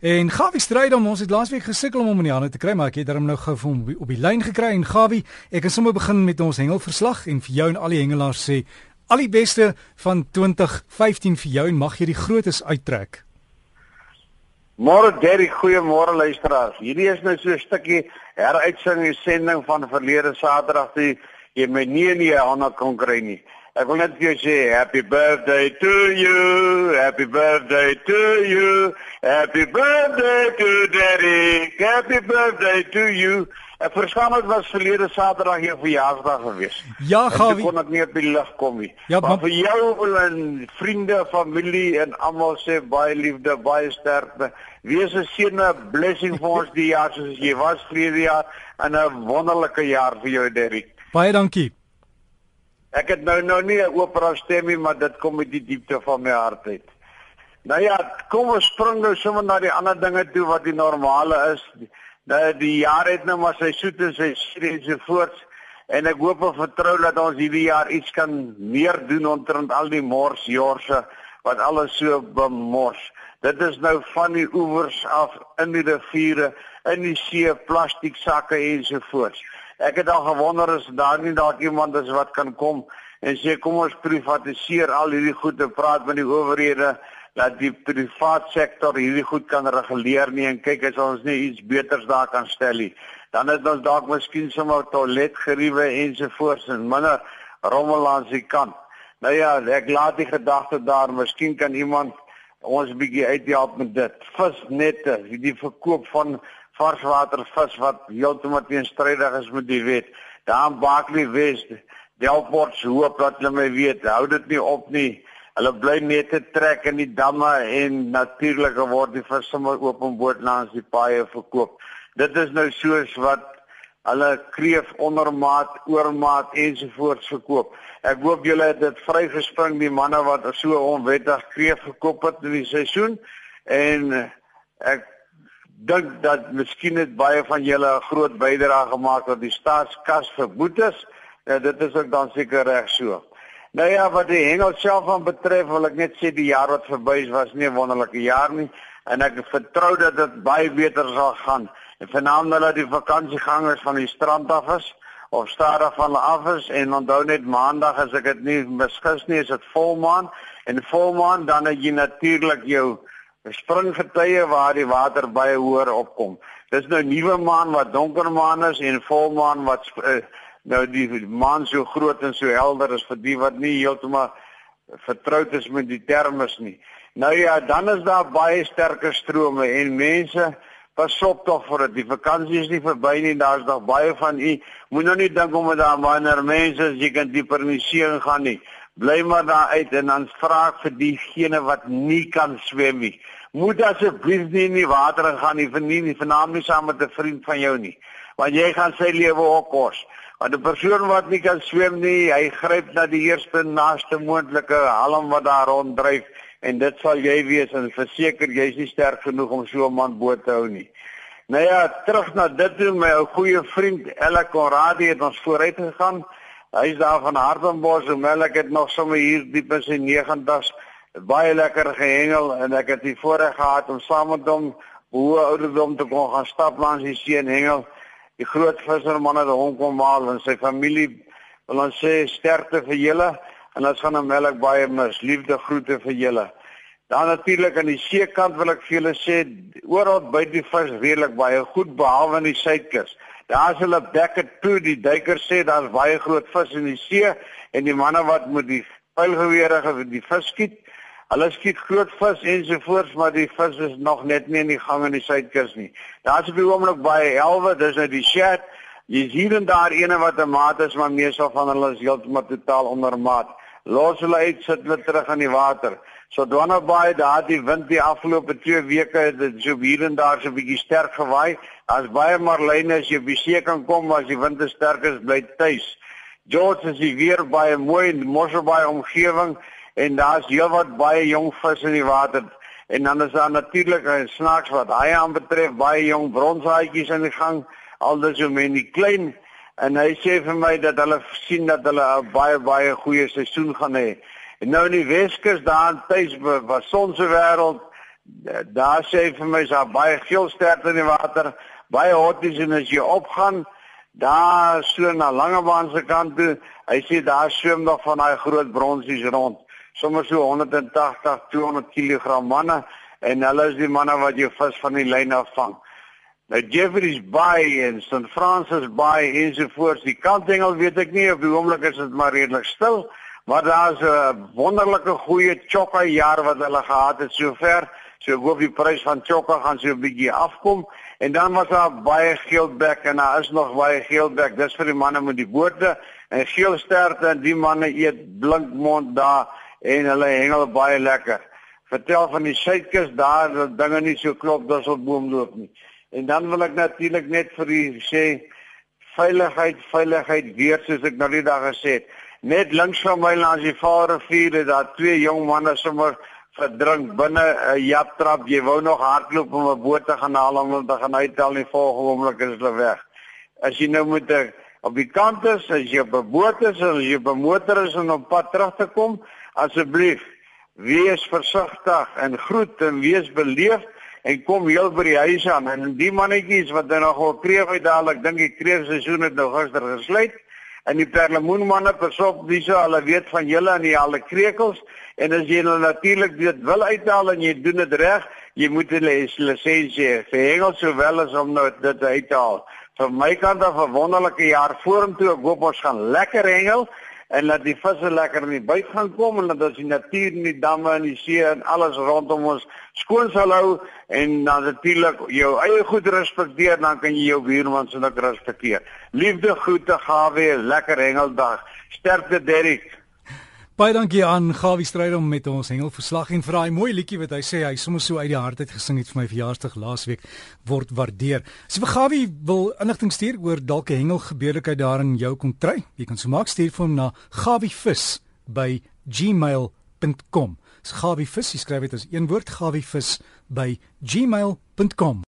En Gawie Strydom, ons het laasweek gesukkel om hom in die hande te kry, maar ek het hom nou gou vir hom op die lyn gekry en Gawie, ek kan sommer begin met ons hengelverslag en vir jou en al die hengelaars sê al die beste van 2015 vir jou en mag jy die grootes uittrek. Môre Derry, goeiemôre luisteraars. Hierdie is nou so 'n stukkie heruitsending sending van verlede Saterdag toe jy my nie in die hande kon kry nie. Ek wil net vir jou sê happy birthday to you. Happy birthday to you. Happy birthday to Daddy. Happy birthday to you. Ek verstaan dit was verlede Saterdag jou verjaarsdag gewees. Ja, Gawie. Ek kon ek nie op die lig kom nie. Ja, maar maar- vir jou en vriende, familie en almal sê baie liefde, baie sterkte. Wees 'n seën 'n blessing vir ons die jaar soos jy was verlede jaar en 'n wonderlike jaar vir jou Derrick. Baie dankie. Ek het nou nou nie 'n opera stemmie, maar dit kom uit die diepte van my hart uit. Nou ja, kom ons spring nou sommer na die ander dinge toe wat die normale is. Nou die jaar het nou maar sy soet en sy suur en so voort. En ek hoop en vertrou dat ons hierdie jaar iets kan meer doen omtrent al die mors jorse wat alles so bemors. Dit is nou van die oewers af in die riviere, in die see, plastiek sakke en so voort. Ek het al gewonder as daar nie dalk iemand is wat kan kom en sê kom ons privatiseer al hierdie goed en praat met die owerhede dat die privaat sektor hierdie goed kan reguleer nie en kyk as ons nie iets beters daar kan stel nie. Dan het ons dalk miskien sommer toiletgeriewe ensovoorts en minder rommel aan sy kant. Nou ja, ek laat die gedagte daar, miskien kan iemand ons bietjie uithelp met dit. Visnette, die verkoop van varswatervis wat heeltemal teenstrydig is met die wet. Daar in Barkley West, Delport se hoop dat hulle my weet, hou dit nie op nie. Hulle bly net te trek in die damme en natuurlik word die vis sommer openboot langs die paaie verkoop. Dit is nou soos wat hulle kreef ondermaat, oormaat ensovoorts verkoop. Ek hoop julle het dit vrygespring die manne wat so onwettig kreef verkoop het in die seisoen en ek dink dat miskien het baie van julle 'n groot bydrae gemaak tot die staatskas vir boetes. Ja, dit is ook dan seker reg so. Nou ja, wat die hengel self aan betref, wil ek net sê die jaar wat verby is was nie 'n wonderlike jaar nie en ek vertrou dat dit baie beter sal gaan. En vanaand dat die vakansiegangers van die strand af is of stadig van af is en onthou net maandag as ek dit nie misgis nie, is dit volmaan en volmaan dan het jy natuurlik jou springgetye waar die water baie hoër opkom. Dis nou nuwe maan wat donker maan is en volmaan wat uh, nou die maan so groot en so helder is vir die wat nie heeltemal vertroud is met die termes nie. Nou ja, dan is daar baie sterker strome en mense pas op tog vir dit. Die vakansie is nie verby nie. Daar's nog baie van u. Moet nou nie dink om daar wanneer mense as jy kan dieper in die see gaan nie. Bly maar daar uit en dan vra vir diegene wat nie kan swem nie. Moet asseblief nie in die water gaan nie, vir nie, vanaand nie saam met 'n vriend van jou nie. Want jy gaan sy lewe oppos. Want 'n persoon wat nie kan swem nie, hy gryp na die eerste naaste moontlike halm wat daar ronddryf en dit sal jy wees en verseker jy's nie sterk genoeg om so 'n man boot te hou nie. Nou ja, terug na dit toe my ou goeie vriend Ella Conradi het ons vooruit gegaan. Hy's daar van Hartenbos en Melk het nog sommer hier diep in sy 90's baie lekker gehengel en ek het die voorreg gehad om saam met hom hoe ouderdom te kon gaan stap langs die see en hengel. Die groot visserman het hom kom haal en sy familie wil ons sê sterkte vir julle en ons gaan hom melk baie mis. Liefde groete vir julle. Dan natuurlik aan die seekant wil ek vir julle sê oral by die vis redelik baie goed behalwe in die suidkus. Daar's hulle becket toe die duikers sê daar's baie groot vis in die see en die manne wat met die pylgewere vir die vis skiet. Hulle skiet groot vis ensovoorts maar die vis is nog net nie in die gang in die suidkus nie. Daar's op die oomblik baie elwe, dis nou die shed. Jy's hier en daar ene wat 'n maat is maar meestal van hulle is heeltemal totaal onder maat. Los hulle uit, sit hulle terug in die water. So Dwana Bay, daar die wind die afgelope 2 weke, dit so hier en daar so 'n bietjie sterk gewaai. Daar's baie marline as jy op die see kan kom as die wind te sterk is, bly tuis. George is hier baie mooi in Mosselbaai omgewing en daar's heelwat baie jong vis in die water. En dan is daar natuurlik 'n snaaks wat hy aan betref, baie jong bronshaatjies in die gang, aldus so men die klein en hy sê vir my dat hulle sien dat hulle 'n baie baie goeie seisoen gaan hê. En nou in die Weskus daar in tuis was son se wêreld Daar sê vir my is daar baie geelsterte in die water, baie hotties en as jy opgaan, daar so na Langebaan se kant toe, hy sê daar swem nog van daai groot bronsies rond, sommer so 180, 200 kg manne en hulle is die manne wat jy vis van die lyn af vang. Nou Jeffrey's Bay en St Francis Bay ensovoorts, die kantengel weet ek nie op die oomblik is dit maar redelik stil, maar daar's 'n wonderlike goeie chokka jaar wat hulle gehad het sover. So ek hoop die prys van chokka gaan so 'n bietjie afkom en dan was daar baie geelbek en daar is nog baie geelbek. Dis vir die manne met die bote en geelsterte en die manne eet blinkmond daar en hulle hengel baie lekker. Vertel van die suidkus daar dat dinge nie so klop as op boom loop nie. En dan wil ek natuurlik net vir u sê veiligheid, veiligheid weer soos ek nou die dag gesê het. Net links van my langs die Vaalrivier het daar twee jong manne sommer verdrink binne 'n japtrap. Jy wou nog hardloop om 'n boot te gaan haal om hulle te gaan uithaal en volgende oomblik is hulle weg. As jy nou moet eh, op die kant is, as jy op 'n boot is, as jy op 'n motor is en op pad terug te kom, asseblief wees versigtig en groet en wees beleefd en kom heel by die huis aan. En die mannetjies wat nou nog kreef uithaal, ek dink die kreefseisoen het nou gister gesluit. En die perlemoenmanne pasop wie so hulle weet van julle en die alle krekels. En as jy nou natuurlik dit wil uithaal en jy doen dit reg jy moet 'n lisensie vir hengel sowel as om nou dit uit te haal vir my kant af 'n wonderlike jaar vorentoe ek hoop ons gaan lekker hengel en laat die visse lekker in die buit gaan kom en dat ons die natuur en die damme en die see en alles rondom ons skoon sal hou en dan natuurlik jou eie goed respekteer dan kan jy jou buurman se ook respekteer. Liefde, groete, gawe, lekker hengeldag. Sterkte Derrick. Baie dankie aan Gawie Strydom met ons hengelverslag en vir daai mooi liedjie wat hy sê hy sommer so uit die hart uit gesing het vir my verjaarsdag laasweek word waardeer. As jy vir Gawie wil inligting stuur oor dalk 'n hengelgebeurlikheid daar in jou kom kry, jy kan so maak stuur vir hom na gawievis by gmail.com. Dis Gawie vis, jy skryf dit as een woord Gawie vis by gmail.com.